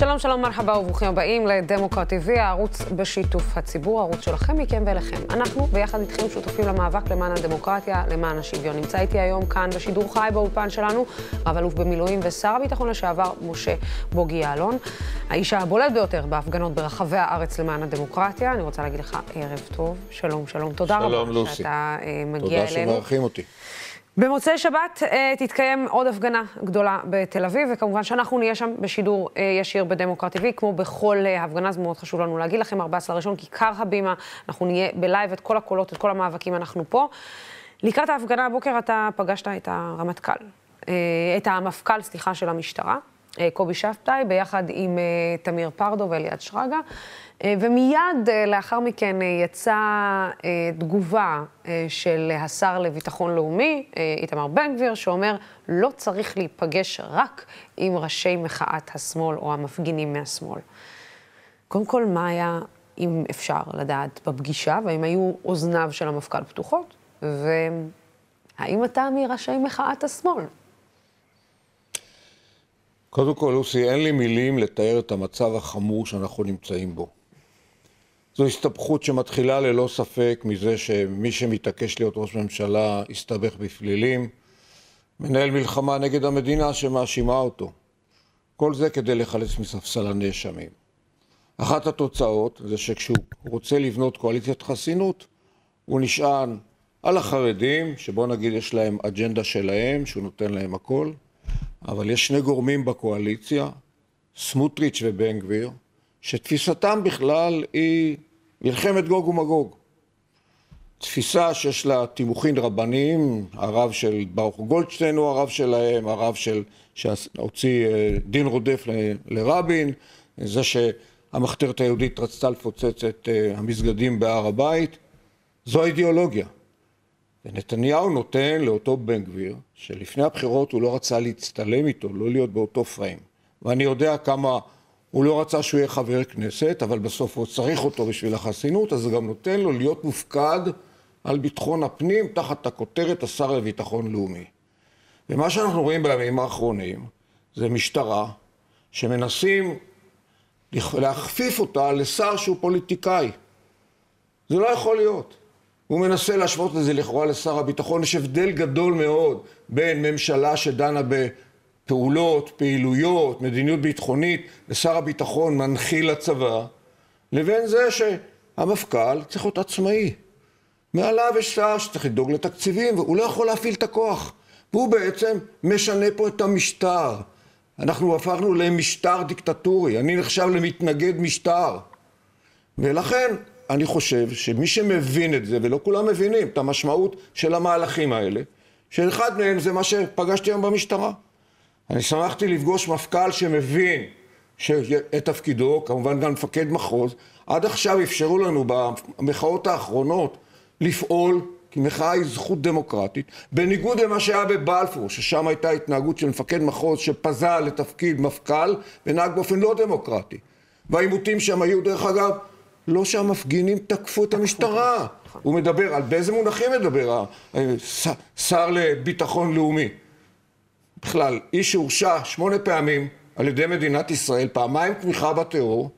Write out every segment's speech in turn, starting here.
שלום, שלום, מרחבה וברוכים הבאים לדמוקרט TV, הערוץ בשיתוף הציבור, הערוץ שלכם, מכם ואליכם. אנחנו ביחד איתכם שותפים למאבק למען הדמוקרטיה, למען השוויון. נמצא איתי היום כאן בשידור חי באולפן שלנו, רב אלוף במילואים ושר הביטחון לשעבר, משה בוגי יעלון. האיש הבולט ביותר בהפגנות ברחבי הארץ למען הדמוקרטיה. אני רוצה להגיד לך ערב טוב, שלום, שלום. תודה שלום, רבה לוסי. שאתה מגיע תודה אלינו. שמארחים אותי. במוצאי שבת אה, תתקיים עוד הפגנה גדולה בתל אביב, וכמובן שאנחנו נהיה שם בשידור אה, ישיר בדמוקרט TV, כמו בכל אה, הפגנה, זה מאוד חשוב לנו להגיד לכם, 14 ראשון, כיכר הבימה, אנחנו נהיה בלייב, את כל הקולות, את כל המאבקים, אנחנו פה. לקראת ההפגנה הבוקר אתה פגשת את הרמטכ"ל, אה, את המפכ"ל, סליחה, של המשטרה, אה, קובי שבתאי, ביחד עם אה, תמיר פרדו ואליעד שרגא. אה, ומיד אה, לאחר מכן אה, יצאה אה, תגובה של השר לביטחון לאומי, איתמר בן גביר, שאומר, לא צריך להיפגש רק עם ראשי מחאת השמאל או המפגינים מהשמאל. קודם כל, מה היה, אם אפשר לדעת, בפגישה, והאם היו אוזניו של המפכ"ל פתוחות, והאם אתה מראשי מחאת השמאל? קודם כל, לוסי, אין לי מילים לתאר את המצב החמור שאנחנו נמצאים בו. זו הסתבכות שמתחילה ללא ספק מזה שמי שמתעקש להיות ראש ממשלה הסתבך בפלילים, מנהל מלחמה נגד המדינה שמאשימה אותו. כל זה כדי לחלץ מספסל הנאשמים. אחת התוצאות זה שכשהוא רוצה לבנות קואליציית חסינות, הוא נשען על החרדים, שבוא נגיד יש להם אג'נדה שלהם, שהוא נותן להם הכל, אבל יש שני גורמים בקואליציה, סמוטריץ' ובן גביר, שתפיסתם בכלל היא מלחמת גוג ומגוג. תפיסה שיש לה תימוכין רבניים, הרב של ברוך גולדשטיין הוא הרב שלהם, הרב של, שהוציא אה, דין רודף ל- לרבין, זה שהמחתרת היהודית רצתה לפוצץ את אה, המסגדים בהר הבית, זו האידיאולוגיה. ונתניהו נותן לאותו בן גביר, שלפני הבחירות הוא לא רצה להצטלם איתו, לא להיות באותו פריים. ואני יודע כמה הוא לא רצה שהוא יהיה חבר כנסת, אבל בסוף הוא צריך אותו בשביל החסינות, אז זה גם נותן לו להיות מופקד על ביטחון הפנים תחת הכותרת השר לביטחון לאומי. ומה שאנחנו רואים בימים האחרונים זה משטרה שמנסים להכפיף אותה לשר שהוא פוליטיקאי. זה לא יכול להיות. הוא מנסה להשוות את זה לכאורה לשר הביטחון. יש הבדל גדול מאוד בין ממשלה שדנה בפעולות, פעילויות, מדיניות ביטחונית, ושר הביטחון מנחיל לצבא, לבין זה שהמפכ"ל צריך להיות עצמאי. מעליו יש שר שצריך לדאוג לתקציבים, והוא לא יכול להפעיל את הכוח. והוא בעצם משנה פה את המשטר. אנחנו הפכנו למשטר דיקטטורי. אני נחשב למתנגד משטר. ולכן אני חושב שמי שמבין את זה, ולא כולם מבינים את המשמעות של המהלכים האלה, שאחד מהם זה מה שפגשתי היום במשטרה. אני שמחתי לפגוש מפכ"ל שמבין את תפקידו, כמובן גם מפקד מחוז. עד עכשיו אפשרו לנו במחאות האחרונות לפעול, כי מחאה היא זכות דמוקרטית, בניגוד למה שהיה בבלפור, ששם הייתה התנהגות של מפקד מחוז שפזל לתפקיד מפכ"ל ונהג באופן לא דמוקרטי. והעימותים שם היו, דרך אגב, לא שהמפגינים תקפו את המשטרה. הוא מדבר, על באיזה מונחים מדבר השר לביטחון לאומי? בכלל, איש שהורשע שמונה פעמים על ידי מדינת ישראל, פעמיים תמיכה בטרור,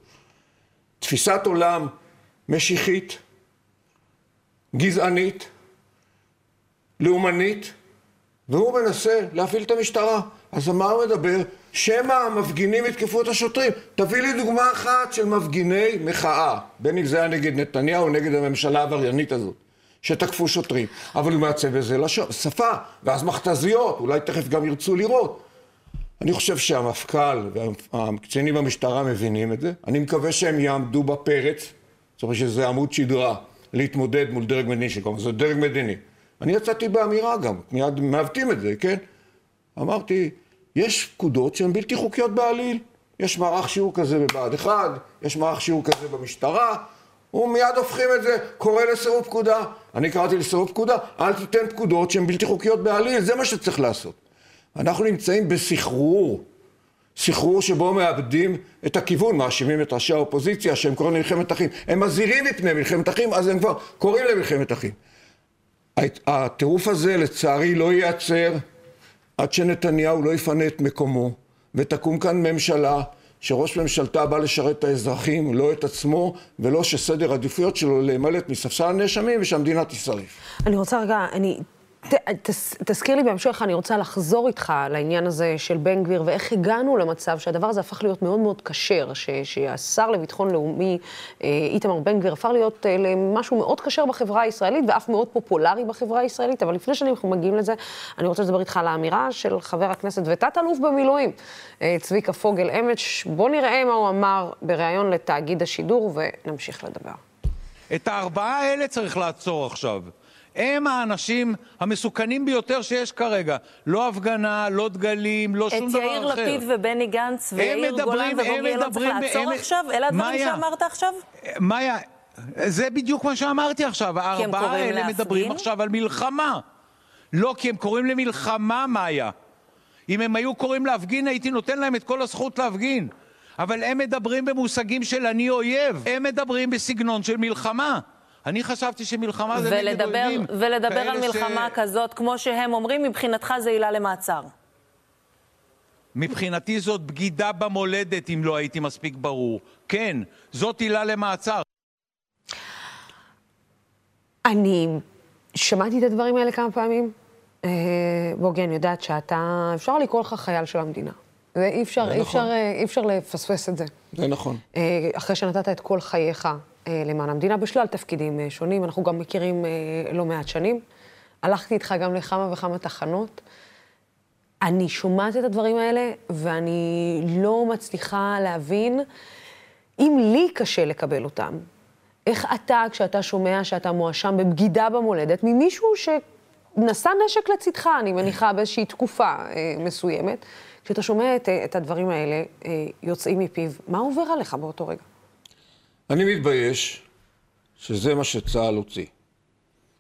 תפיסת עולם משיחית, גזענית, לאומנית, והוא מנסה להפעיל את המשטרה. אז על מה הוא מדבר? שמא המפגינים יתקפו את השוטרים. תביא לי דוגמה אחת של מפגיני מחאה, בין אם זה היה נגד נתניהו נגד הממשלה העבריינית הזאת, שתקפו שוטרים. אבל הוא מעצב בזה לשון, שפה, ואז מכתזיות, אולי תכף גם ירצו לראות. אני חושב שהמפכ"ל והקצינים במשטרה מבינים את זה. אני מקווה שהם יעמדו בפרץ, זאת אומרת שזה עמוד שדרה, להתמודד מול דרג מדיני, שכלומר זה דרג מדיני. אני יצאתי באמירה גם, מיד מעוותים את זה, כן? אמרתי, יש פקודות שהן בלתי חוקיות בעליל. יש מערך שיעור כזה בבה"ד 1, יש מערך שיעור כזה במשטרה, ומיד הופכים את זה, קורא לסירוב פקודה. אני קראתי לסירוב פקודה, אל תיתן פקודות שהן בלתי חוקיות בעליל, זה מה שצריך לעשות. אנחנו נמצאים בסחרור, סחרור שבו מאבדים את הכיוון, מאשימים את ראשי האופוזיציה שהם קוראים למלחמת אחים. הם מזהירים מפני מלחמת אחים, אז הם כבר קוראים למלחמת אחים. הטירוף הזה לצערי לא ייעצר עד שנתניהו לא יפנה את מקומו ותקום כאן ממשלה שראש ממשלתה בא לשרת את האזרחים, לא את עצמו, ולא שסדר עדיפויות שלו להימלט מספסל הנאשמים ושהמדינה תישרף. אני רוצה רגע, אני... ת, תס, תזכיר לי בהמשך, אני רוצה לחזור איתך לעניין הזה של בן גביר, ואיך הגענו למצב שהדבר הזה הפך להיות מאוד מאוד כשר, שהשר לביטחון לאומי, אה, איתמר בן גביר, הפך להיות אה, למשהו מאוד כשר בחברה הישראלית, ואף מאוד פופולרי בחברה הישראלית, אבל לפני שאנחנו מגיעים לזה, אני רוצה לדבר איתך על האמירה של חבר הכנסת ותת-אלוף במילואים, אה, צביקה פוגל אמש. בוא נראה מה הוא אמר בריאיון לתאגיד השידור, ונמשיך לדבר. את הארבעה האלה צריך לעצור עכשיו. הם האנשים המסוכנים ביותר שיש כרגע. לא הפגנה, לא דגלים, לא שום דבר אחר. את יאיר לפיד ובני גנץ ויאיר גולן ובוגי צריך לעצור עכשיו? אלה הדברים שאמרת עכשיו? מאיה, זה בדיוק מה שאמרתי עכשיו. הארבעה האלה מדברים עכשיו על מלחמה. לא, כי הם קוראים למלחמה, מאיה. אם הם היו קוראים להפגין, הייתי נותן להם את כל הזכות להפגין. אבל הם מדברים במושגים של אני אויב. הם מדברים בסגנון של מלחמה. אני חשבתי שמלחמה זה נגד אויבים. ולדבר על מלחמה ש... כזאת, כמו שהם אומרים, מבחינתך זה עילה למעצר. מבחינתי זאת בגידה במולדת, אם לא הייתי מספיק ברור. כן, זאת עילה למעצר. אני שמעתי את הדברים האלה כמה פעמים. אה, בוגי, אני יודעת שאתה, אפשר לקרוא לך חייל של המדינה. אפשר, אי אפשר, נכון. אי אפשר לפספס את זה. זה נכון. אה, אחרי שנתת את כל חייך אה, למען המדינה בשלל תפקידים אה, שונים, אנחנו גם מכירים אה, לא מעט שנים. הלכתי איתך גם לכמה וכמה תחנות. אני שומעת את הדברים האלה, ואני לא מצליחה להבין, אם לי קשה לקבל אותם, איך אתה, כשאתה שומע שאתה מואשם בבגידה במולדת, ממישהו שנשא נשק לצדך, אני מניחה, באיזושהי תקופה אה, מסוימת, כשאתה שומע את, את הדברים האלה אה, יוצאים מפיו, מה עובר עליך באותו רגע? אני מתבייש שזה מה שצה"ל הוציא.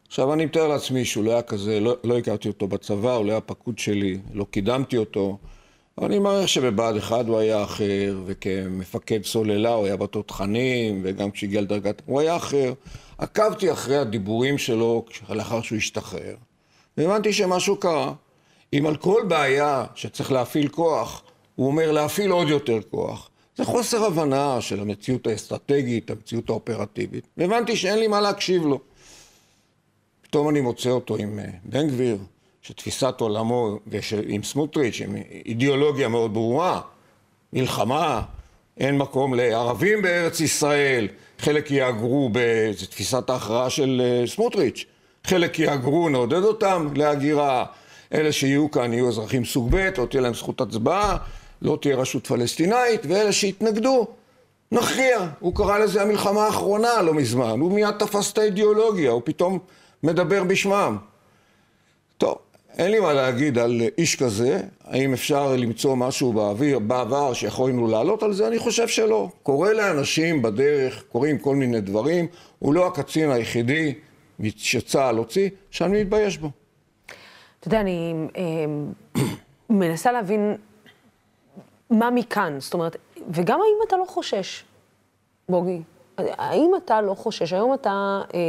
עכשיו, אני מתאר לעצמי שהוא לא היה כזה, לא, לא הכרתי אותו בצבא, הוא לא היה פקוד שלי, לא קידמתי אותו, אבל אני מעריך שבבה"ד 1 הוא היה אחר, וכמפקד סוללה הוא היה בתותחנים, וגם כשהגיע לדרגת... הוא היה אחר. עקבתי אחרי הדיבורים שלו לאחר שהוא השתחרר, והבנתי שמשהו קרה. אם על כל בעיה שצריך להפעיל כוח, הוא אומר להפעיל עוד יותר כוח. זה חוסר הבנה של המציאות האסטרטגית, המציאות האופרטיבית. והבנתי שאין לי מה להקשיב לו. פתאום אני מוצא אותו עם אה, בן גביר, שתפיסת עולמו, ועם סמוטריץ', עם אידיאולוגיה מאוד ברורה, מלחמה, אין מקום לערבים בארץ ישראל, חלק יהגרו, זו תפיסת ההכרעה של אה, סמוטריץ', חלק יהגרו, נעודד אותם להגירה, אלה שיהיו כאן יהיו אזרחים סוג ב', או תהיה להם זכות הצבעה, לא תהיה רשות פלסטינאית, ואלה שהתנגדו, נכריע. הוא קרא לזה המלחמה האחרונה לא מזמן, הוא מיד תפס את האידיאולוגיה, הוא פתאום מדבר בשמם. טוב, אין לי מה להגיד על איש כזה, האם אפשר למצוא משהו באוויר, בעבר שיכולנו לעלות על זה? אני חושב שלא. קורה לאנשים בדרך, קורים כל מיני דברים, הוא לא הקצין היחידי שצה"ל הוציא, שאני מתבייש בו. אתה יודע, אני אה, מנסה להבין מה מכאן? זאת אומרת, וגם האם אתה לא חושש, בוגי? האם אתה לא חושש? היום אתה אה,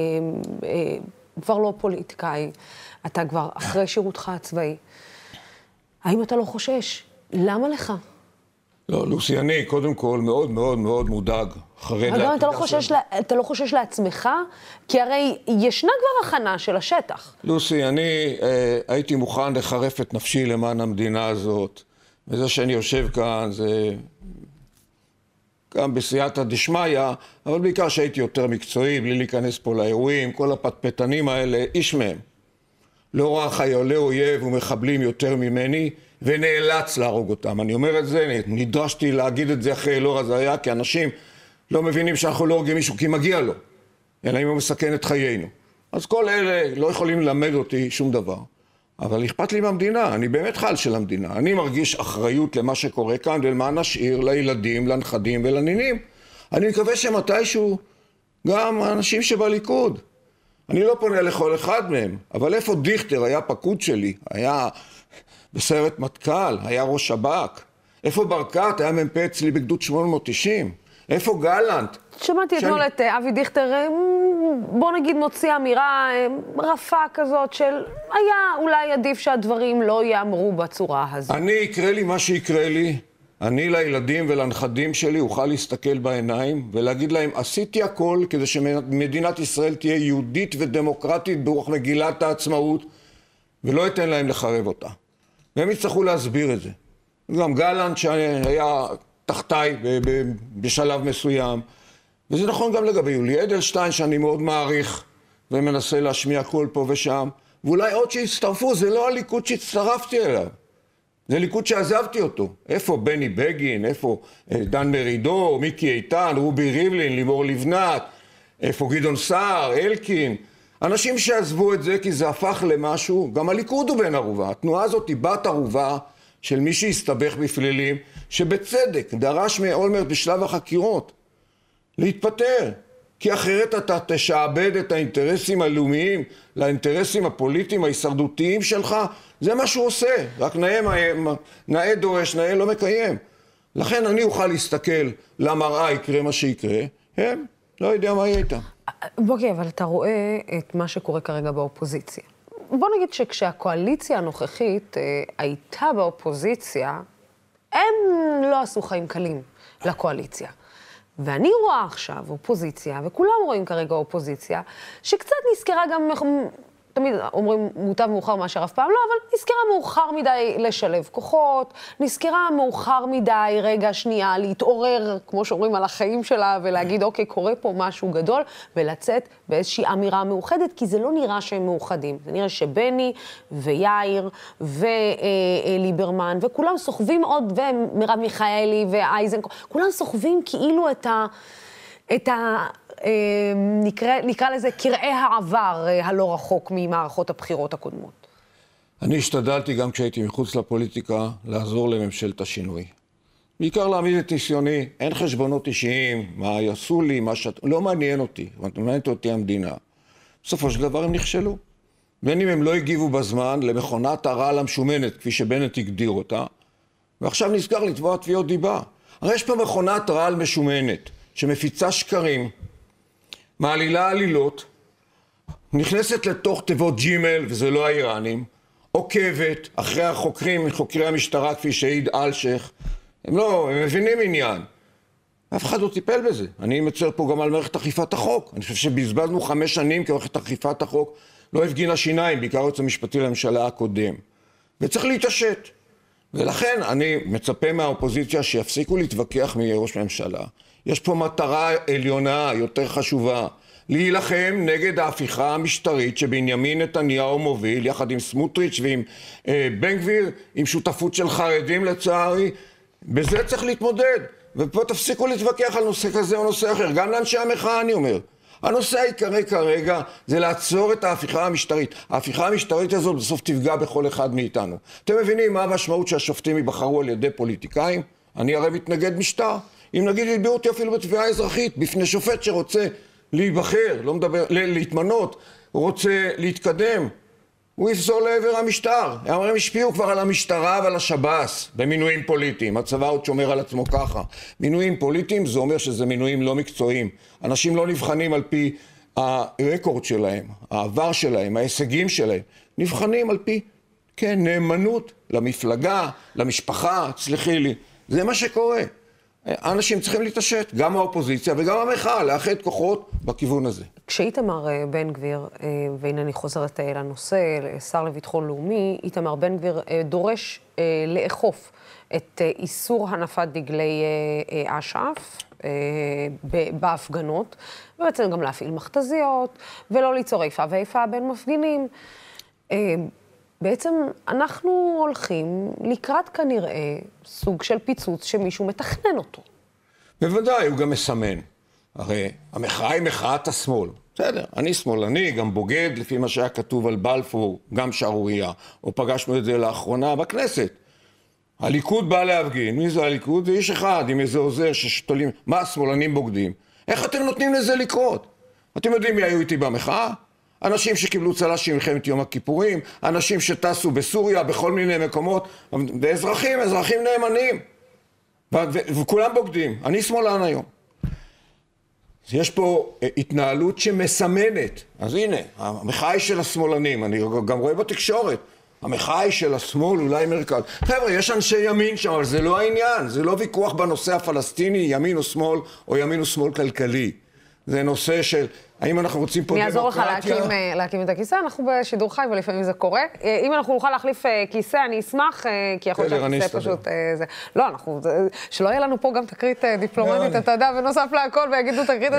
אה, כבר לא פוליטיקאי, אתה כבר אחרי שירותך הצבאי. האם אתה לא חושש? למה לך? לא, לוסי, אני קודם כל מאוד מאוד מאוד מודאג, חרד לעתידה שלנו. אתה, לא חושש לה, אתה לא חושש לעצמך? כי הרי ישנה כבר הכנה של השטח. לוסי, אני אה, הייתי מוכן לחרף את נפשי למען המדינה הזאת. וזה שאני יושב כאן זה גם בסייעתא דשמיא, אבל בעיקר שהייתי יותר מקצועי, בלי להיכנס פה לאירועים, כל הפטפטנים האלה, איש מהם לא ראה חיילי אויב ומחבלים יותר ממני, ונאלץ להרוג אותם. אני אומר את זה, נדרשתי להגיד את זה אחרי אלאור עזריה, כי אנשים לא מבינים שאנחנו לא הורגים מישהו כי מגיע לו, אלא אם הוא מסכן את חיינו. אז כל אלה לא יכולים ללמד אותי שום דבר. אבל אכפת לי מהמדינה, אני באמת חייל של המדינה. אני מרגיש אחריות למה שקורה כאן ולמה נשאיר לילדים, לנכדים ולנינים. אני מקווה שמתישהו גם האנשים שבליכוד. אני לא פונה לכל אחד מהם, אבל איפה דיכטר היה פקוד שלי? היה בסיירת מטכ"ל, היה ראש שב"כ. איפה ברקת? היה מ"פ אצלי בגדוד 890. איפה גלנט? שמעתי אתמול את אה, אבי דיכטר, אה, בוא נגיד מוציא אמירה אה, רפה כזאת של היה אולי עדיף שהדברים לא ייאמרו בצורה הזאת. אני, יקרה לי מה שיקרה לי, אני לילדים ולנכדים שלי אוכל להסתכל בעיניים ולהגיד להם עשיתי הכל כדי שמדינת ישראל תהיה יהודית ודמוקרטית ברוח מגילת העצמאות ולא אתן להם לחרב אותה. והם יצטרכו להסביר את זה. גם גלנט שהיה תחתיי בשלב מסוים, וזה נכון גם לגבי יולי אדלשטיין שאני מאוד מעריך ומנסה להשמיע קול פה ושם, ואולי עוד שיצטרפו, זה לא הליכוד שהצטרפתי אליו. זה ליכוד שעזבתי אותו. איפה בני בגין, איפה אה, דן מרידור, מיקי איתן, רובי ריבלין, לימור לבנת, איפה גדעון סער, אלקין. אנשים שעזבו את זה כי זה הפך למשהו, גם הליכוד הוא בן ערובה. התנועה הזאת היא בת ערובה של מי שהסתבך בפלילים, שבצדק דרש מאולמרט בשלב החקירות להתפטר. כי אחרת אתה תשעבד את האינטרסים הלאומיים לאינטרסים הפוליטיים ההישרדותיים שלך, זה מה שהוא עושה, רק נאה, נאה דורש, נאה לא מקיים. לכן אני אוכל להסתכל למראה יקרה מה שיקרה, הם, לא יודע מה יהיה איתם. בוגי, אבל אתה רואה את מה שקורה כרגע באופוזיציה. בוא נגיד שכשהקואליציה הנוכחית אה, הייתה באופוזיציה, הם לא עשו חיים קלים לקואליציה. ואני רואה עכשיו אופוזיציה, וכולם רואים כרגע אופוזיציה, שקצת נזכרה גם תמיד אומרים מוטב מאוחר מאשר אף פעם לא, אבל נזכרה מאוחר מדי לשלב כוחות, נזכרה מאוחר מדי, רגע, שנייה, להתעורר, כמו שאומרים, על החיים שלה, ולהגיד, אוקיי, קורה פה משהו גדול, ולצאת באיזושהי אמירה מאוחדת, כי זה לא נראה שהם מאוחדים. זה נראה שבני ויאיר וליברמן, וכולם סוחבים עוד, ומרב מיכאלי ואייזנקו, כולם סוחבים כאילו את ה... את ה... אה, נקרא, נקרא לזה קרעי העבר אה, הלא רחוק ממערכות הבחירות הקודמות. אני השתדלתי גם כשהייתי מחוץ לפוליטיקה לעזור לממשלת השינוי. בעיקר להעמיד את ניסיוני, אין חשבונות אישיים, מה יעשו לי, מה ש... לא מעניין אותי, מעניינת אותי המדינה. בסופו של דבר הם נכשלו. בין אם הם לא הגיבו בזמן למכונת הרעל המשומנת, כפי שבנט הגדיר אותה, ועכשיו נזכר לתבוע תביעות דיבה. הרי יש פה מכונת רעל משומנת, שמפיצה שקרים, מעלילה עלילות, נכנסת לתוך תיבות ג'ימל, וזה לא האיראנים, עוקבת אחרי החוקרים, חוקרי המשטרה, כפי שהעיד אלשיך, הם לא, הם מבינים עניין. אף אחד לא טיפל בזה. אני מצר פה גם על מערכת אכיפת החוק. אני חושב שבזבזנו חמש שנים כי מערכת אכיפת החוק לא הפגינה שיניים, בעיקר היועץ המשפטי לממשלה הקודם. וצריך להתעשת. ולכן אני מצפה מהאופוזיציה שיפסיקו להתווכח מראש ממשלה. יש פה מטרה עליונה יותר חשובה, להילחם נגד ההפיכה המשטרית שבנימין נתניהו מוביל יחד עם סמוטריץ' ועם אה, בן גביר, עם שותפות של חרדים לצערי, בזה צריך להתמודד. ופה תפסיקו להתווכח על נושא כזה או נושא אחר, גם לאנשי המחאה אני אומר. הנושא העיקרי כרגע זה לעצור את ההפיכה המשטרית. ההפיכה המשטרית הזאת בסוף תפגע בכל אחד מאיתנו. אתם מבינים מה המשמעות שהשופטים ייבחרו על ידי פוליטיקאים? אני הרי מתנגד משטר. אם נגיד יתבעו אותי אפילו בתביעה אזרחית בפני שופט שרוצה להיבחר, לא מדבר, להתמנות, רוצה להתקדם, הוא יפזול לעבר המשטר. הם השפיעו כבר על המשטרה ועל השב"ס במינויים פוליטיים. הצבא עוד שומר על עצמו ככה. מינויים פוליטיים זה אומר שזה מינויים לא מקצועיים. אנשים לא נבחנים על פי הרקורד שלהם, העבר שלהם, ההישגים שלהם. נבחנים על פי, כן, נאמנות למפלגה, למשפחה, תסלחי לי. זה מה שקורה. האנשים צריכים להתעשת, גם האופוזיציה וגם המחאה, לאחד כוחות בכיוון הזה. כשאיתמר אה, בן גביר, אה, והנה אני חוזרת אה, לנושא, שר לביטחון לאומי, איתמר בן גביר דורש לאכוף את איסור הנפת דגלי אש"ף בהפגנות, ובעצם גם להפעיל מכתזיות, ולא ליצור איפה ואיפה בין מפגינים. בעצם אנחנו הולכים לקראת כנראה סוג של פיצוץ שמישהו מתכנן אותו. בוודאי, הוא גם מסמן. הרי המחאה היא מחאת השמאל. בסדר, אני שמאלני, גם בוגד, לפי מה שהיה כתוב על בלפור, גם שערורייה. או פגשנו את זה לאחרונה בכנסת. הליכוד בא להפגין, מי זה הליכוד? זה איש אחד עם איזה עוזר שתולים, מה השמאלנים בוגדים? איך אתם נותנים לזה לקרות? אתם יודעים מי היו איתי במחאה? אנשים שקיבלו צל"שים במלחמת יום הכיפורים, אנשים שטסו בסוריה, בכל מיני מקומות, ואזרחים, אזרחים נאמנים. וכולם בוגדים. אני שמאלן היום. יש פה אה, התנהלות שמסמנת. אז הנה, המחאה היא של השמאלנים, אני גם רואה בתקשורת. המחאה היא של השמאל, אולי מרכז. חבר'ה, יש אנשי ימין שם, אבל זה לא העניין. זה לא ויכוח בנושא הפלסטיני, ימין או שמאל, או ימין או שמאל כלכלי. זה נושא של האם אנחנו רוצים פה דמוקרטיה? אני אעזור לך להקים, אה, להקים את הכיסא, אנחנו בשידור חי ולפעמים זה קורה. אה, אם אנחנו נוכל להחליף אה, כיסא, אני אשמח, כי יכול להיות שהכיסא פשוט... זה... לא, אנחנו... שלא יהיה לנו פה גם תקרית דיפלומטית, לא, אתה יודע, בנוסף להכל, ויגידו תקרית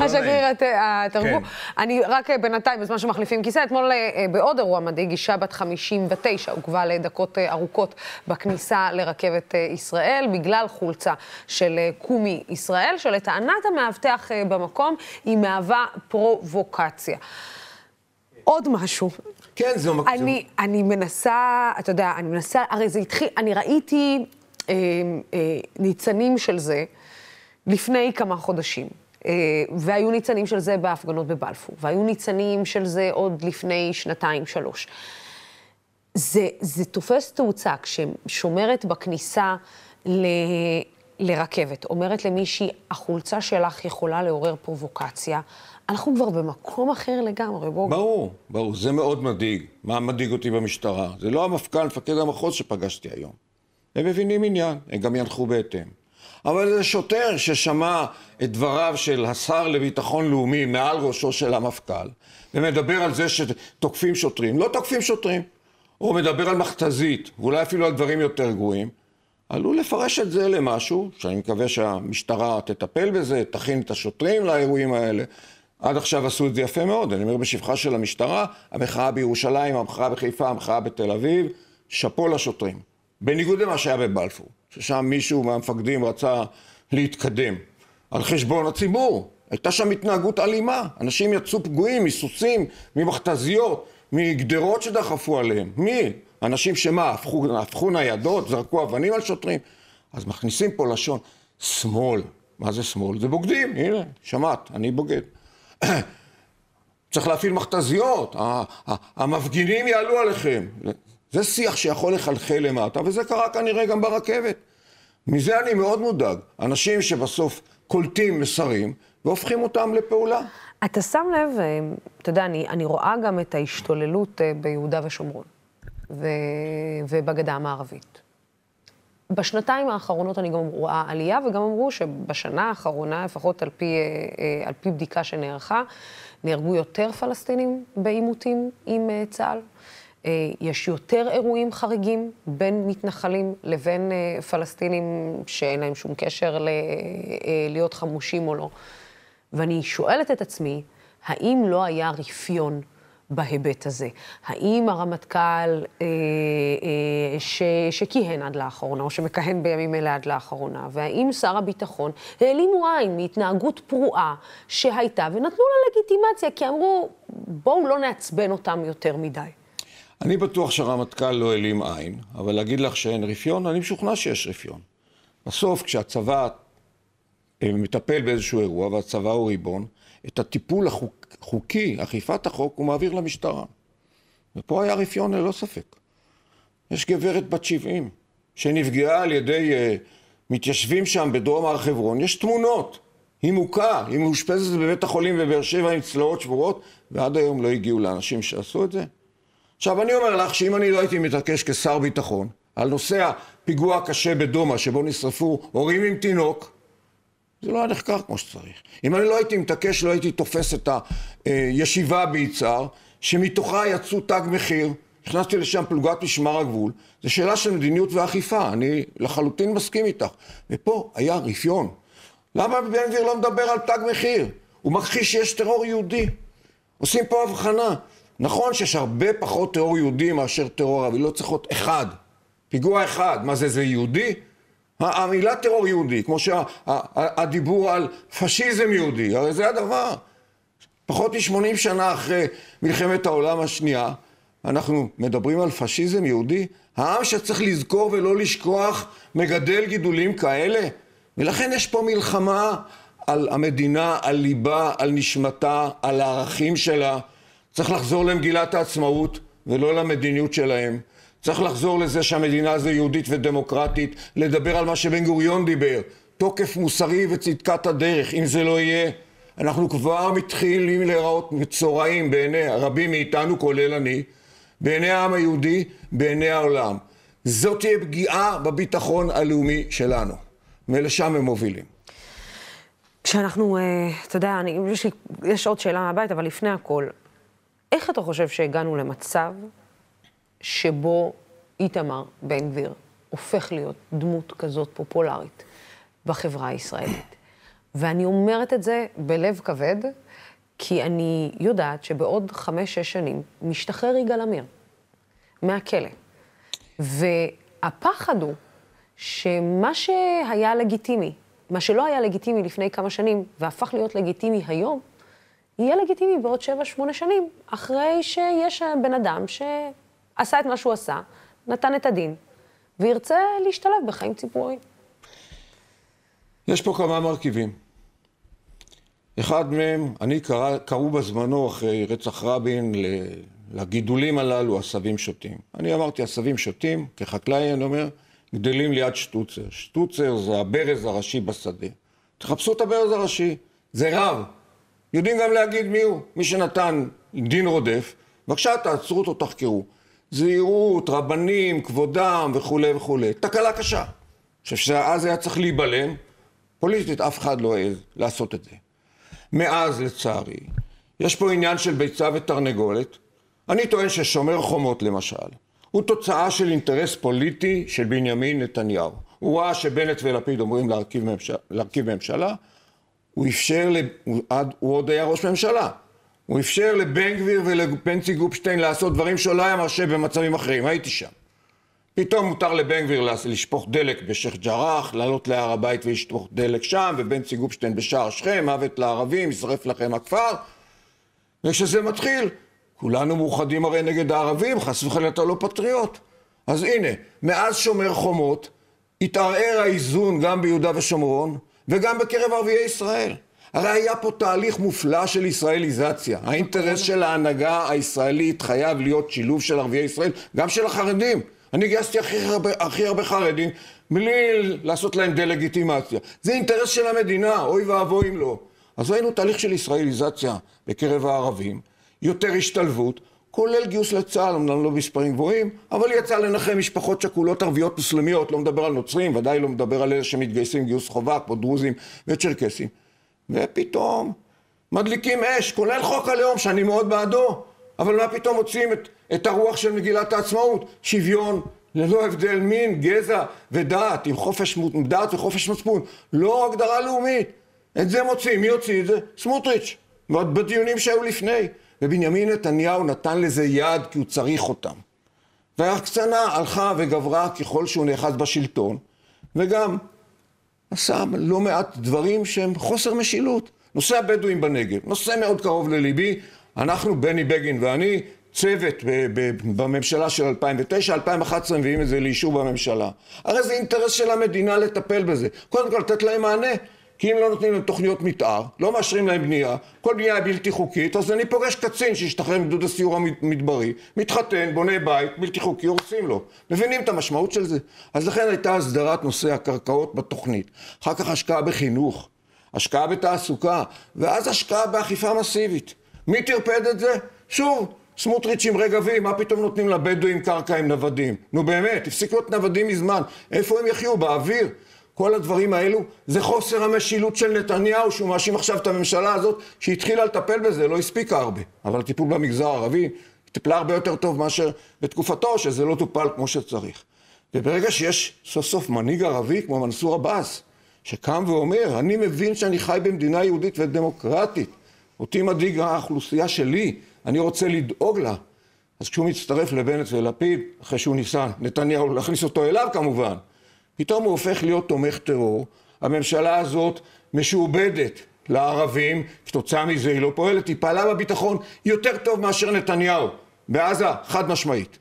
השגריר התרגום. אני רק בינתיים, בזמן שמחליפים כיסא, אתמול בעוד אירוע מדאיג, אישה בת 59 עוכבה לדקות ארוכות בכניסה לרכבת ישראל, בגלל חולצה של קומי ישראל, שלטענת המאבטח במקום, היא מהווה פרובוקציה. עוד משהו. כן, זה מקצוע. אני, אני מנסה, אתה יודע, אני מנסה, הרי זה התחיל, אני ראיתי אה, אה, ניצנים של זה לפני כמה חודשים. אה, והיו ניצנים של זה בהפגנות בבלפור, והיו ניצנים של זה עוד לפני שנתיים, שלוש. זה, זה תופס תאוצה כששומרת בכניסה ל... לרכבת, אומרת למישהי, החולצה שלך יכולה לעורר פרובוקציה, אנחנו כבר במקום אחר לגמרי, בואו. ברור, ברור, זה מאוד מדאיג. מה מדאיג אותי במשטרה? זה לא המפכ"ל, מפקד המחוז שפגשתי היום. הם מבינים עניין, הם גם ינחו בהתאם. אבל זה שוטר ששמע את דבריו של השר לביטחון לאומי מעל ראשו של המפכ"ל, ומדבר על זה שתוקפים שוטרים. לא תוקפים שוטרים. הוא מדבר על מכתזית, ואולי אפילו על דברים יותר גרועים. עלול לפרש את זה למשהו, שאני מקווה שהמשטרה תטפל בזה, תכין את השוטרים לאירועים האלה. עד עכשיו עשו את זה יפה מאוד, אני אומר בשבחה של המשטרה, המחאה בירושלים, המחאה בחיפה, המחאה בתל אביב, שאפו לשוטרים. בניגוד למה שהיה בבלפור, ששם מישהו מהמפקדים רצה להתקדם על חשבון הציבור. הייתה שם התנהגות אלימה, אנשים יצאו פגועים מסוסים, ממכתזיות, מגדרות שדחפו עליהם. מי? אנשים שמה, הפכו, הפכו ניידות, זרקו אבנים על שוטרים. אז מכניסים פה לשון, שמאל. מה זה שמאל? זה בוגדים, הנה, שמעת, אני בוגד. צריך להפעיל מכתזיות, המפגינים יעלו עליכם. זה שיח שיכול לחלחל למטה, וזה קרה כנראה גם ברכבת. מזה אני מאוד מודאג. אנשים שבסוף קולטים מסרים והופכים אותם לפעולה. אתה שם לב, אה, אתה יודע, אני, אני רואה גם את ההשתוללות אה, ביהודה ושומרון. ו... ובגדה המערבית. בשנתיים האחרונות אני גם רואה עלייה, וגם אמרו שבשנה האחרונה, לפחות על פי, אה, אה, על פי בדיקה שנערכה, נהרגו יותר פלסטינים בעימותים עם אה, צה"ל. יש יותר אירועים חריגים בין מתנחלים לבין פלסטינים שאין להם שום קשר ל- להיות חמושים או לא. ואני שואלת את עצמי, האם לא היה רפיון בהיבט הזה. האם הרמטכ"ל אה, אה, שכיהן עד לאחרונה, או שמכהן בימים אלה עד לאחרונה, והאם שר הביטחון העלימו עין מהתנהגות פרועה שהייתה, ונתנו לה לגיטימציה, כי אמרו, בואו לא נעצבן אותם יותר מדי. אני בטוח שהרמטכ"ל לא העלים עין, אבל להגיד לך שאין רפיון, אני משוכנע שיש רפיון. בסוף, כשהצבא אה, מטפל באיזשהו אירוע, והצבא הוא ריבון, את הטיפול החוקי, אכיפת החוק, הוא מעביר למשטרה. ופה היה רפיון ללא ספק. יש גברת בת 70 שנפגעה על ידי uh, מתיישבים שם בדרום הר חברון, יש תמונות, היא מוכה, היא מאושפזת בבית החולים בבאר שבע עם צלעות שבורות, ועד היום לא הגיעו לאנשים שעשו את זה. עכשיו אני אומר לך שאם אני לא הייתי מתעקש כשר ביטחון על נושא הפיגוע הקשה בדומא שבו נשרפו הורים עם תינוק, זה לא היה נחקר כמו שצריך. אם אני לא הייתי מתעקש, לא הייתי תופס את הישיבה ביצהר, שמתוכה יצאו תג מחיר, הכנסתי לשם פלוגת משמר הגבול, זו שאלה של מדיניות ואכיפה, אני לחלוטין מסכים איתך. ופה היה רפיון. למה בן גביר לא מדבר על תג מחיר? הוא מכחיש שיש טרור יהודי. עושים פה הבחנה. נכון שיש הרבה פחות טרור יהודי מאשר טרור ערבי, לא צריך להיות אחד. פיגוע אחד. מה זה, זה יהודי? המילה טרור יהודי, כמו שהדיבור על פשיזם יהודי, הרי זה הדבר. פחות מ-80 שנה אחרי מלחמת העולם השנייה, אנחנו מדברים על פשיזם יהודי. העם שצריך לזכור ולא לשכוח מגדל גידולים כאלה. ולכן יש פה מלחמה על המדינה, על ליבה, על נשמתה, על הערכים שלה. צריך לחזור למגילת העצמאות ולא למדיניות שלהם. צריך לחזור לזה שהמדינה הזו יהודית ודמוקרטית, לדבר על מה שבן גוריון דיבר, תוקף מוסרי וצדקת הדרך. אם זה לא יהיה, אנחנו כבר מתחילים להיראות מצורעים בעיני רבים מאיתנו, כולל אני, בעיני העם היהודי, בעיני העולם. זאת תהיה פגיעה בביטחון הלאומי שלנו, ולשם הם מובילים. כשאנחנו, אה, אתה יודע, אני, יש, יש עוד שאלה מהבית, אבל לפני הכל, איך אתה חושב שהגענו למצב שבו איתמר בן גביר הופך להיות דמות כזאת פופולרית בחברה הישראלית? ואני אומרת את זה בלב כבד, כי אני יודעת שבעוד חמש-שש שנים משתחרר יגאל עמיר מהכלא. והפחד הוא שמה שהיה לגיטימי, מה שלא היה לגיטימי לפני כמה שנים והפך להיות לגיטימי היום, יהיה לגיטימי בעוד שבע-שמונה שנים, אחרי שיש בן אדם שעשה את מה שהוא עשה, נתן את הדין, וירצה להשתלב בחיים ציבוריים. יש פה כמה מרכיבים. אחד מהם, אני קרא, קראו בזמנו אחרי רצח רבין לגידולים הללו עשבים שוטים. אני אמרתי עשבים שוטים, כחקלאי אני אומר, גדלים ליד שטוצר. שטוצר זה הברז הראשי בשדה. תחפשו את הברז הראשי, זה רב. יודעים גם להגיד מי הוא, מי שנתן דין רודף, בבקשה תעצרו אותו, תחקרו. זהירות, רבנים, כבודם וכולי וכולי. תקלה קשה. חושב שאז היה צריך להיבלם, פוליטית אף אחד לא העז לעשות את זה. מאז לצערי, יש פה עניין של ביצה ותרנגולת. אני טוען ששומר חומות למשל, הוא תוצאה של אינטרס פוליטי של בנימין נתניהו. הוא ראה שבנט ולפיד אומרים להרכיב, ממשלה, להרכיב ממשלה, הוא אפשר, הוא, הוא עוד היה ראש ממשלה, הוא אפשר לבן גביר ולבנצי גופשטיין לעשות דברים שלא היה מרשה במצבים אחרים, הייתי שם. פתאום מותר לבן גביר לשפוך דלק בשייח' ג'ראח, לעלות להר הבית ולשפוך דלק שם, ובנצי גופשטיין בשער שכם, מוות לערבים, ישרף לכם הכפר. וכשזה מתחיל, כולנו מאוחדים הרי נגד הערבים, חס וחלילה אתה לא פטריוט. אז הנה, מאז שומר חומות, התערער האיזון גם ביהודה ושומרון, וגם בקרב ערביי ישראל. הרי היה פה תהליך מופלא של ישראליזציה. האינטרס של ההנהגה הישראלית חייב להיות שילוב של ערביי ישראל, גם של החרדים. אני גייסתי הכי הרבה, הכי הרבה חרדים בלי לעשות להם דה-לגיטימציה. זה אינטרס של המדינה, אוי ואבוי אם לא. אז ראינו תהליך של ישראליזציה בקרב הערבים, יותר השתלבות, כולל גיוס לצה"ל, אמנם לא במספרים גבוהים, אבל יצא לנחם משפחות שכולות ערביות מוסלמיות, לא מדבר על נוצרים, ודאי לא מדבר על אלה שמתגייסים גיוס חובה, כמו דרוזים וצ'רקסים. ופתאום מדליקים אש, כולל חוק הלאום, שאני מאוד בעדו, אבל מה פתאום מוציאים את, את הרוח של מגילת העצמאות? שוויון, ללא הבדל מין, גזע ודת, עם חופש דת וחופש מצפון, לא הגדרה לאומית. את זה מוציאים, מי הוציא את זה? סמוטריץ', בדיונים שהיו לפני. ובנימין נתניהו נתן לזה יד כי הוא צריך אותם. וההקצנה הלכה וגברה ככל שהוא נאחז בשלטון, וגם עשה לא מעט דברים שהם חוסר משילות. נושא הבדואים בנגב, נושא מאוד קרוב לליבי, אנחנו, בני בגין ואני, צוות בממשלה של 2009, 2011 מביאים את זה לאישור בממשלה. הרי זה אינטרס של המדינה לטפל בזה. קודם כל לתת להם מענה. כי אם לא נותנים להם תוכניות מתאר, לא מאשרים להם בנייה, כל בנייה היא בלתי חוקית, אז אני פוגש קצין שהשתחרר מגדוד הסיור המדברי, מתחתן, בונה בית, בלתי חוקי, הורסים לו. מבינים את המשמעות של זה? אז לכן הייתה הסדרת נושא הקרקעות בתוכנית. אחר כך השקעה בחינוך, השקעה בתעסוקה, ואז השקעה באכיפה מסיבית. מי טרפד את זה? שוב, סמוטריץ' עם רגבים, מה פתאום נותנים לבדואים קרקע עם נוודים? נו באמת, הפסיקו להיות נוודים מזמן. איפה הם יחיו? באוויר? כל הדברים האלו זה חוסר המשילות של נתניהו שהוא מאשים עכשיו את הממשלה הזאת שהתחילה לטפל בזה, לא הספיקה הרבה. אבל הטיפול במגזר הערבי טיפלה הרבה יותר טוב מאשר בתקופתו שזה לא טופל כמו שצריך. וברגע שיש סוף סוף מנהיג ערבי כמו מנסור עבאס שקם ואומר אני מבין שאני חי במדינה יהודית ודמוקרטית. אותי מדאיג האוכלוסייה שלי אני רוצה לדאוג לה. אז כשהוא מצטרף לבנט ולפיד אחרי שהוא ניסה נתניהו להכניס אותו אליו כמובן פתאום הוא הופך להיות תומך טרור, הממשלה הזאת משועבדת לערבים, כתוצאה מזה היא לא פועלת, היא פעלה בביטחון יותר טוב מאשר נתניהו, בעזה חד משמעית.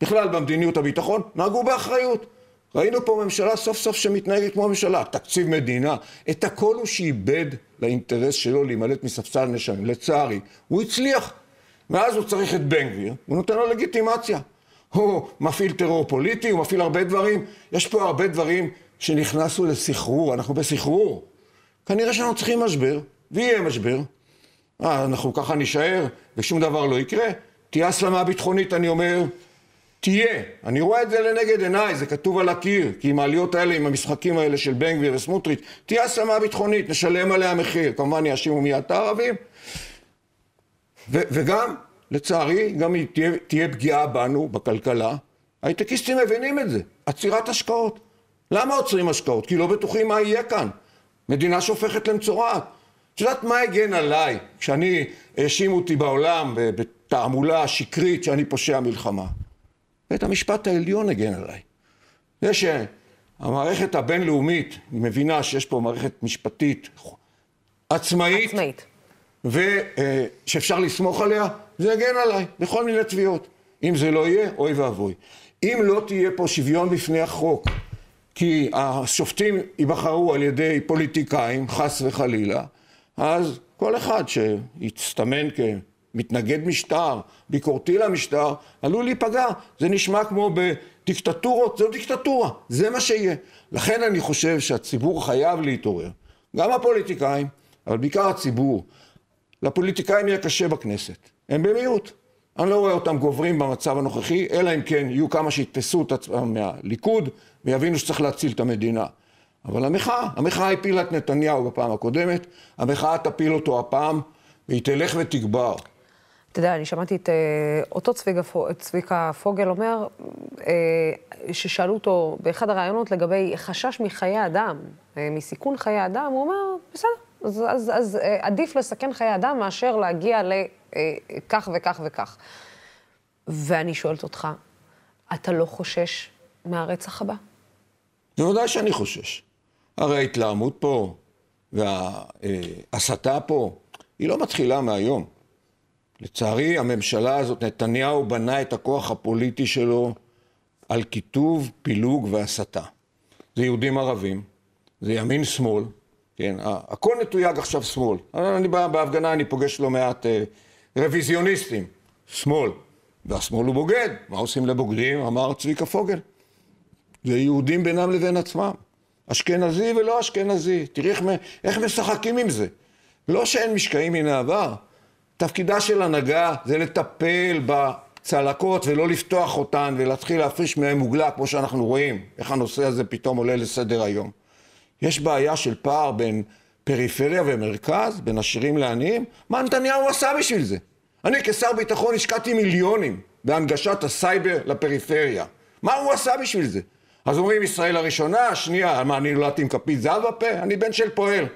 בכלל במדיניות הביטחון נהגו באחריות. ראינו פה ממשלה סוף סוף שמתנהגת כמו ממשלה, תקציב מדינה, את הכל הוא שאיבד לאינטרס שלו להימלט מספסל נשמים, לצערי, הוא הצליח. ואז הוא צריך את בן גביר, הוא נותן לו לגיטימציה. הוא מפעיל טרור פוליטי, הוא מפעיל הרבה דברים. יש פה הרבה דברים שנכנסו לסחרור, אנחנו בסחרור. כנראה שאנחנו צריכים משבר, ויהיה משבר. אה, אנחנו ככה נישאר ושום דבר לא יקרה. תהיה הסלמה ביטחונית, אני אומר, תהיה. אני רואה את זה לנגד עיניי, זה כתוב על הקיר, כי עם העליות האלה, עם המשחקים האלה של בן גביר וסמוטריץ', תהיה הסלמה ביטחונית, נשלם עליה מחיר. כמובן יאשימו מיד את הערבים. וגם, לצערי, גם תהיה, תהיה פגיעה בנו, בכלכלה. הייטקיסטים מבינים את זה, עצירת השקעות. למה עוצרים השקעות? כי לא בטוחים מה יהיה כאן. מדינה שהופכת למצורעת. את יודעת מה הגן עליי כשאני, האשימו אותי בעולם בתעמולה שקרית שאני פושע מלחמה? בית המשפט העליון הגן עליי. זה שהמערכת הבינלאומית מבינה שיש פה מערכת משפטית עצמאית, עצמאית. ושאפשר לסמוך עליה, זה יגן עליי בכל מיני תביעות. אם זה לא יהיה, אוי ואבוי. אם לא תהיה פה שוויון בפני החוק, כי השופטים ייבחרו על ידי פוליטיקאים, חס וחלילה, אז כל אחד שיצטמן כמתנגד משטר, ביקורתי למשטר, עלול להיפגע. זה נשמע כמו בדיקטטורות, זו דיקטטורה, זה מה שיהיה. לכן אני חושב שהציבור חייב להתעורר. גם הפוליטיקאים, אבל בעיקר הציבור. לפוליטיקאים יהיה קשה בכנסת, הם במיעוט. אני לא רואה אותם גוברים במצב הנוכחי, אלא אם כן יהיו כמה שיתפסו את עצמם מהליכוד ויבינו שצריך להציל את המדינה. אבל המחאה, המחאה הפילה את נתניהו בפעם הקודמת, המחאה תפיל אותו הפעם, והיא תלך ותגבר. אתה יודע, אני שמעתי את uh, אותו צביקה, צביקה פוגל אומר, uh, ששאלו אותו באחד הראיונות לגבי חשש מחיי אדם, uh, מסיכון חיי אדם, הוא אומר, בסדר, אז, אז, אז עדיף לסכן חיי אדם מאשר להגיע לכך וכך וכך. ואני שואלת אותך, אתה לא חושש מהרצח הבא? בוודאי שאני חושש. הרי ההתלהמות פה וההסתה פה, היא לא מתחילה מהיום. לצערי, הממשלה הזאת, נתניהו בנה את הכוח הפוליטי שלו על קיטוב, פילוג והסתה. זה יהודים ערבים, זה ימין שמאל, כן, הכל מתויג עכשיו שמאל. אני בא בהפגנה, אני פוגש לא מעט אה, רוויזיוניסטים, שמאל, והשמאל הוא בוגד, מה עושים לבוגדים? אמר צביקה פוגל. זה יהודים בינם לבין עצמם. אשכנזי ולא אשכנזי. תראי איך, משחקים עם זה. לא שאין משקעים מן העבר. תפקידה של הנהגה זה לטפל בצלקות ולא לפתוח אותן ולהתחיל להפריש מהן מוגלה, כמו שאנחנו רואים, איך הנושא הזה פתאום עולה לסדר היום. יש בעיה של פער בין פריפריה ומרכז, בין עשירים לעניים? מה נתניהו עשה בשביל זה? אני כשר ביטחון השקעתי מיליונים בהנגשת הסייבר לפריפריה. מה הוא עשה בשביל זה? אז אומרים ישראל הראשונה, שנייה, מה, אני נולדתי עם כפית זהב בפה? אני בן של פועל.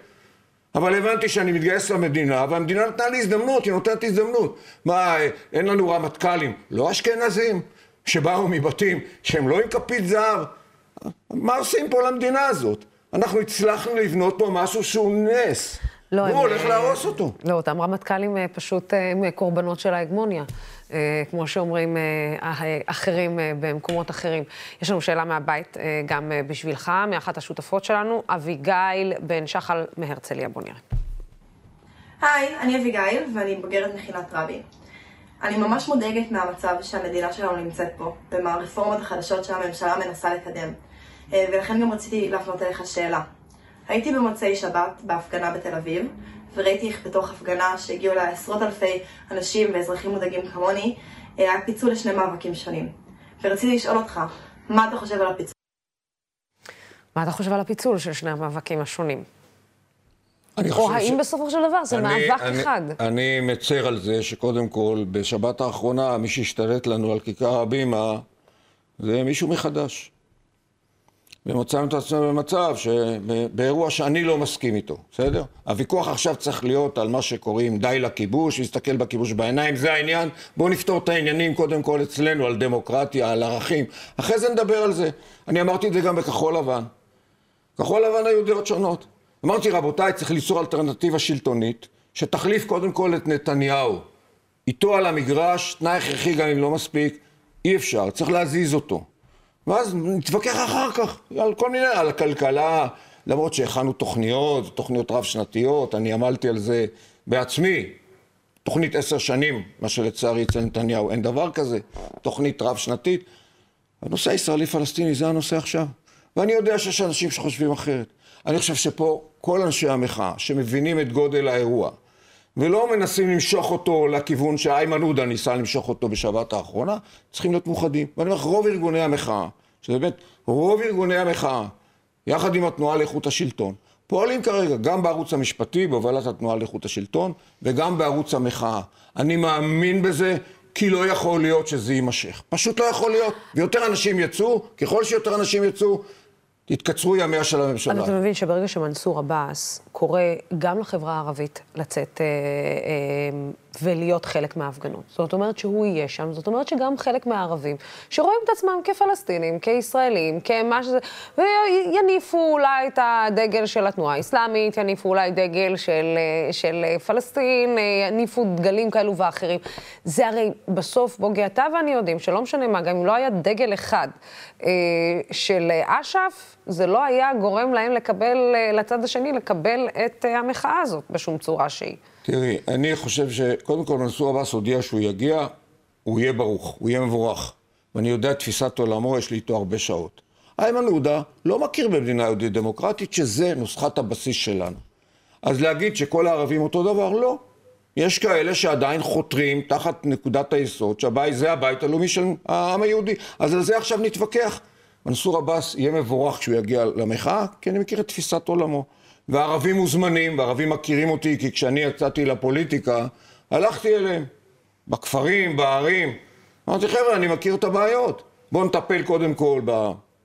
אבל הבנתי שאני מתגייס למדינה, והמדינה נתנה לי הזדמנות, היא נותנת הזדמנות. מה, אין לנו רמטכ"לים, לא אשכנזים, שבאו מבתים שהם לא עם כפית זהב? מה עושים פה למדינה הזאת? אנחנו הצלחנו לבנות פה משהו שהוא נס. לא, הוא הולך אה, להרוס אותו. לא, אותם רמטכ"לים אה, פשוט אה, הם קורבנות של ההגמוניה. כמו שאומרים אחרים במקומות אחרים. יש לנו שאלה מהבית, גם בשבילך, מאחת השותפות שלנו, אביגיל בן שחל מהרצליה. בוא נראה. היי, אני אביגיל, ואני בוגרת מכינת רבין. אני ממש מודאגת מהמצב שהמדינה שלנו נמצאת פה, ומהרפורמות החדשות שהממשלה מנסה לקדם. ולכן גם רציתי להפנות אליך שאלה. הייתי במוצאי שבת בהפגנה בתל אביב, וראיתי איך בתוך הפגנה שהגיעו לה עשרות אלפי אנשים ואזרחים מודאגים כמוני, היה פיצול לשני מאבקים שונים. ורציתי לשאול אותך, מה אתה חושב על הפיצול? מה אתה חושב על הפיצול של שני המאבקים השונים? או האם ש... בסופו של דבר זה אני, מאבק אני, אחד? אני מצר על זה שקודם כל, בשבת האחרונה, מי שהשתלט לנו על כיכר הבימה זה מישהו מחדש. ומצאנו את עצמנו במצב שבאירוע שאני לא מסכים איתו, בסדר? הוויכוח עכשיו צריך להיות על מה שקוראים די לכיבוש, להסתכל בכיבוש בעיניים, זה העניין. בואו נפתור את העניינים קודם כל אצלנו, על דמוקרטיה, על ערכים. אחרי זה נדבר על זה. אני אמרתי את זה גם בכחול לבן. כחול לבן היו דעות שונות. אמרתי, רבותיי, צריך ליצור אלטרנטיבה שלטונית, שתחליף קודם כל את נתניהו. איתו על המגרש, תנאי הכרחי גם אם לא מספיק, אי אפשר, צריך להזיז אותו. ואז נתווכח אחר כך על כל מיני, על הכלכלה, למרות שהכנו תוכניות, תוכניות רב-שנתיות, אני עמלתי על זה בעצמי, תוכנית עשר שנים, מה שלצערי אצל נתניהו אין דבר כזה, תוכנית רב-שנתית. הנושא הישראלי-פלסטיני זה הנושא עכשיו. ואני יודע שיש אנשים שחושבים אחרת. אני חושב שפה כל אנשי המחאה, שמבינים את גודל האירוע, ולא מנסים למשוך אותו לכיוון שאיימן עודה ניסה למשוך אותו בשבת האחרונה, צריכים להיות מאוחדים. ואני אומר לך, רוב ארגוני המחאה, שזה באמת רוב ארגוני המחאה, יחד עם התנועה לאיכות השלטון, פועלים כרגע גם בערוץ המשפטי, בהובלת התנועה לאיכות השלטון, וגם בערוץ המחאה. אני מאמין בזה, כי לא יכול להיות שזה יימשך. פשוט לא יכול להיות. ויותר אנשים יצאו, ככל שיותר אנשים יצאו, תתקצרו ימיה של הממשלה. אבל אתה מבין שברגע שמנסור עבאס קורא גם לחברה הערבית לצאת אה, אה, ולהיות חלק מההפגנות. זאת אומרת שהוא יהיה שם, זאת אומרת שגם חלק מהערבים, שרואים את עצמם כפלסטינים, כישראלים, כמה שזה, ויניפו אולי את הדגל של התנועה האסלאמית, יניפו אולי דגל של, של פלסטין, יניפו דגלים כאלו ואחרים. זה הרי בסוף, בוגי, אתה ואני יודעים שלא משנה מה, גם אם לא היה דגל אחד אה, של אש"ף, זה לא היה גורם להם לקבל, לצד השני, לקבל את המחאה הזאת בשום צורה שהיא. תראי, אני חושב שקודם כל מנסור עבאס הודיע שהוא יגיע, הוא יהיה ברוך, הוא יהיה מבורך. ואני יודע את תפיסת עולמו, יש לי איתו הרבה שעות. איימן עודה לא מכיר במדינה יהודית דמוקרטית, שזה נוסחת הבסיס שלנו. אז להגיד שכל הערבים אותו דבר, לא. יש כאלה שעדיין חותרים תחת נקודת היסוד שהבית זה הבית הלאומי של העם היהודי. אז על זה עכשיו נתווכח. מנסור עבאס יהיה מבורך כשהוא יגיע למחאה, כי אני מכיר את תפיסת עולמו. וערבים מוזמנים, וערבים מכירים אותי, כי כשאני יצאתי לפוליטיקה, הלכתי אליהם, בכפרים, בערים. אמרתי, חבר'ה, אני מכיר את הבעיות. בואו נטפל קודם כל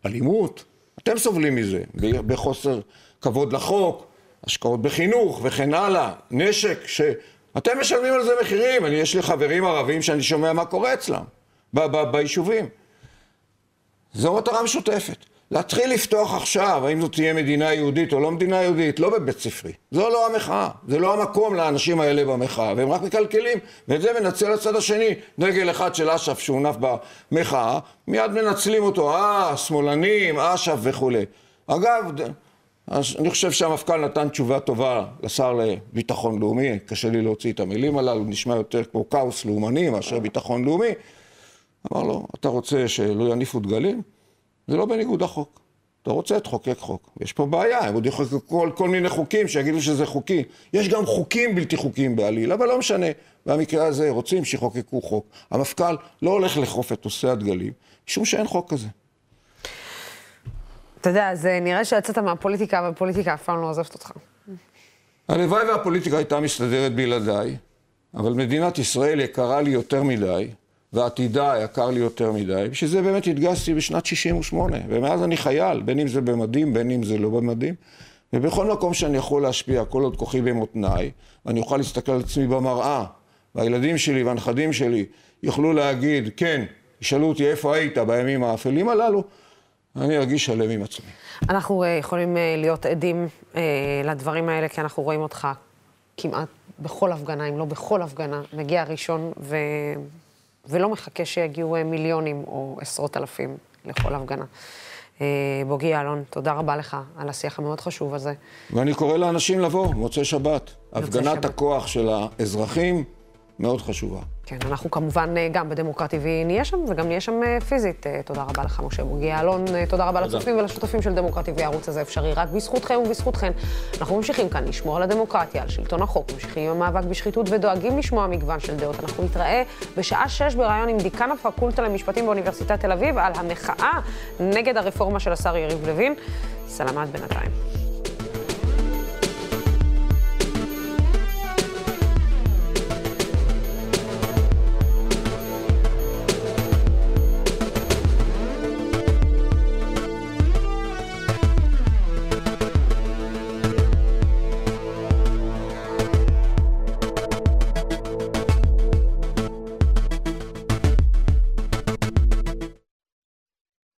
באלימות. אתם סובלים מזה, בחוסר כבוד לחוק, השקעות בחינוך וכן הלאה, נשק, שאתם משלמים על זה מחירים. אני, יש לי חברים ערבים שאני שומע מה קורה אצלם, ביישובים. זו מטרה משותפת. להתחיל לפתוח עכשיו, האם זאת תהיה מדינה יהודית או לא מדינה יהודית, לא בבית ספרי. זו לא המחאה, זה לא המקום לאנשים האלה במחאה, והם רק מקלקלים, ואת זה מנצל הצד השני. דגל אחד של אש"ף שהונף במחאה, מיד מנצלים אותו, אה, שמאלנים, אש"ף וכולי. אגב, אני חושב שהמפכ"ל נתן תשובה טובה לשר לביטחון לאומי, קשה לי להוציא את המילים הללו, נשמע יותר כמו כאוס לאומני מאשר ביטחון לאומי. אמר לו, אתה רוצה שלא יניפו דגלים? זה לא בניגוד לחוק. אתה רוצה, תחוקק חוק. יש פה בעיה, הם עוד יחוקקו כל, כל מיני חוקים שיגידו שזה חוקי. יש גם חוקים בלתי חוקיים בעליל, אבל לא משנה. במקרה הזה רוצים שיחוקקו חוק. המפכ"ל לא הולך לאכוף את נושא הדגלים, משום שאין חוק כזה. אתה יודע, זה נראה שיצאת מהפוליטיקה, והפוליטיקה אף פעם לא עוזבת אותך. הלוואי והפוליטיקה הייתה מסתדרת בלעדיי, אבל מדינת ישראל יקרה לי יותר מדי, ועתידה יקר לי יותר מדי. בשביל זה באמת התגייסתי בשנת 68, ומאז אני חייל, בין אם זה במדים, בין אם זה לא במדים. ובכל מקום שאני יכול להשפיע, כל עוד כוחי במותניי, ואני אוכל להסתכל על עצמי במראה, והילדים שלי והנכדים שלי יוכלו להגיד, כן, ישאלו אותי איפה היית בימים האפלים הללו, אני ארגיש שלם עם עצמי. אנחנו uh, יכולים uh, להיות עדים uh, לדברים האלה, כי אנחנו רואים אותך כמעט בכל הפגנה, אם לא בכל הפגנה, מגיע ראשון ו... ולא מחכה שיגיעו אה, מיליונים או עשרות אלפים לכל הפגנה. אה, בוגי יעלון, תודה רבה לך על השיח המאוד חשוב הזה. ואני קורא לאנשים לבוא, מוצאי שבת. הפגנת שבת. הכוח של האזרחים מאוד חשובה. כן, אנחנו כמובן אה, גם בדמוקרט TV נהיה שם, וגם נהיה שם אה, פיזית. אה, תודה רבה לך, משה בוגי יעלון. תודה רבה. לצופים ולשותפים של דמוקרט TV. הערוץ הזה אפשרי רק בזכותכם ובזכותכן. אנחנו ממשיכים כאן לשמור על הדמוקרטיה, על שלטון החוק, ממשיכים עם המאבק בשחיתות ודואגים לשמוע מגוון של דעות. אנחנו נתראה בשעה שש בריאיון עם דיקן הפקולטה למשפטים באוניברסיטת תל אביב על המחאה נגד הרפורמה של השר יריב לוין. סלמת בינתיים.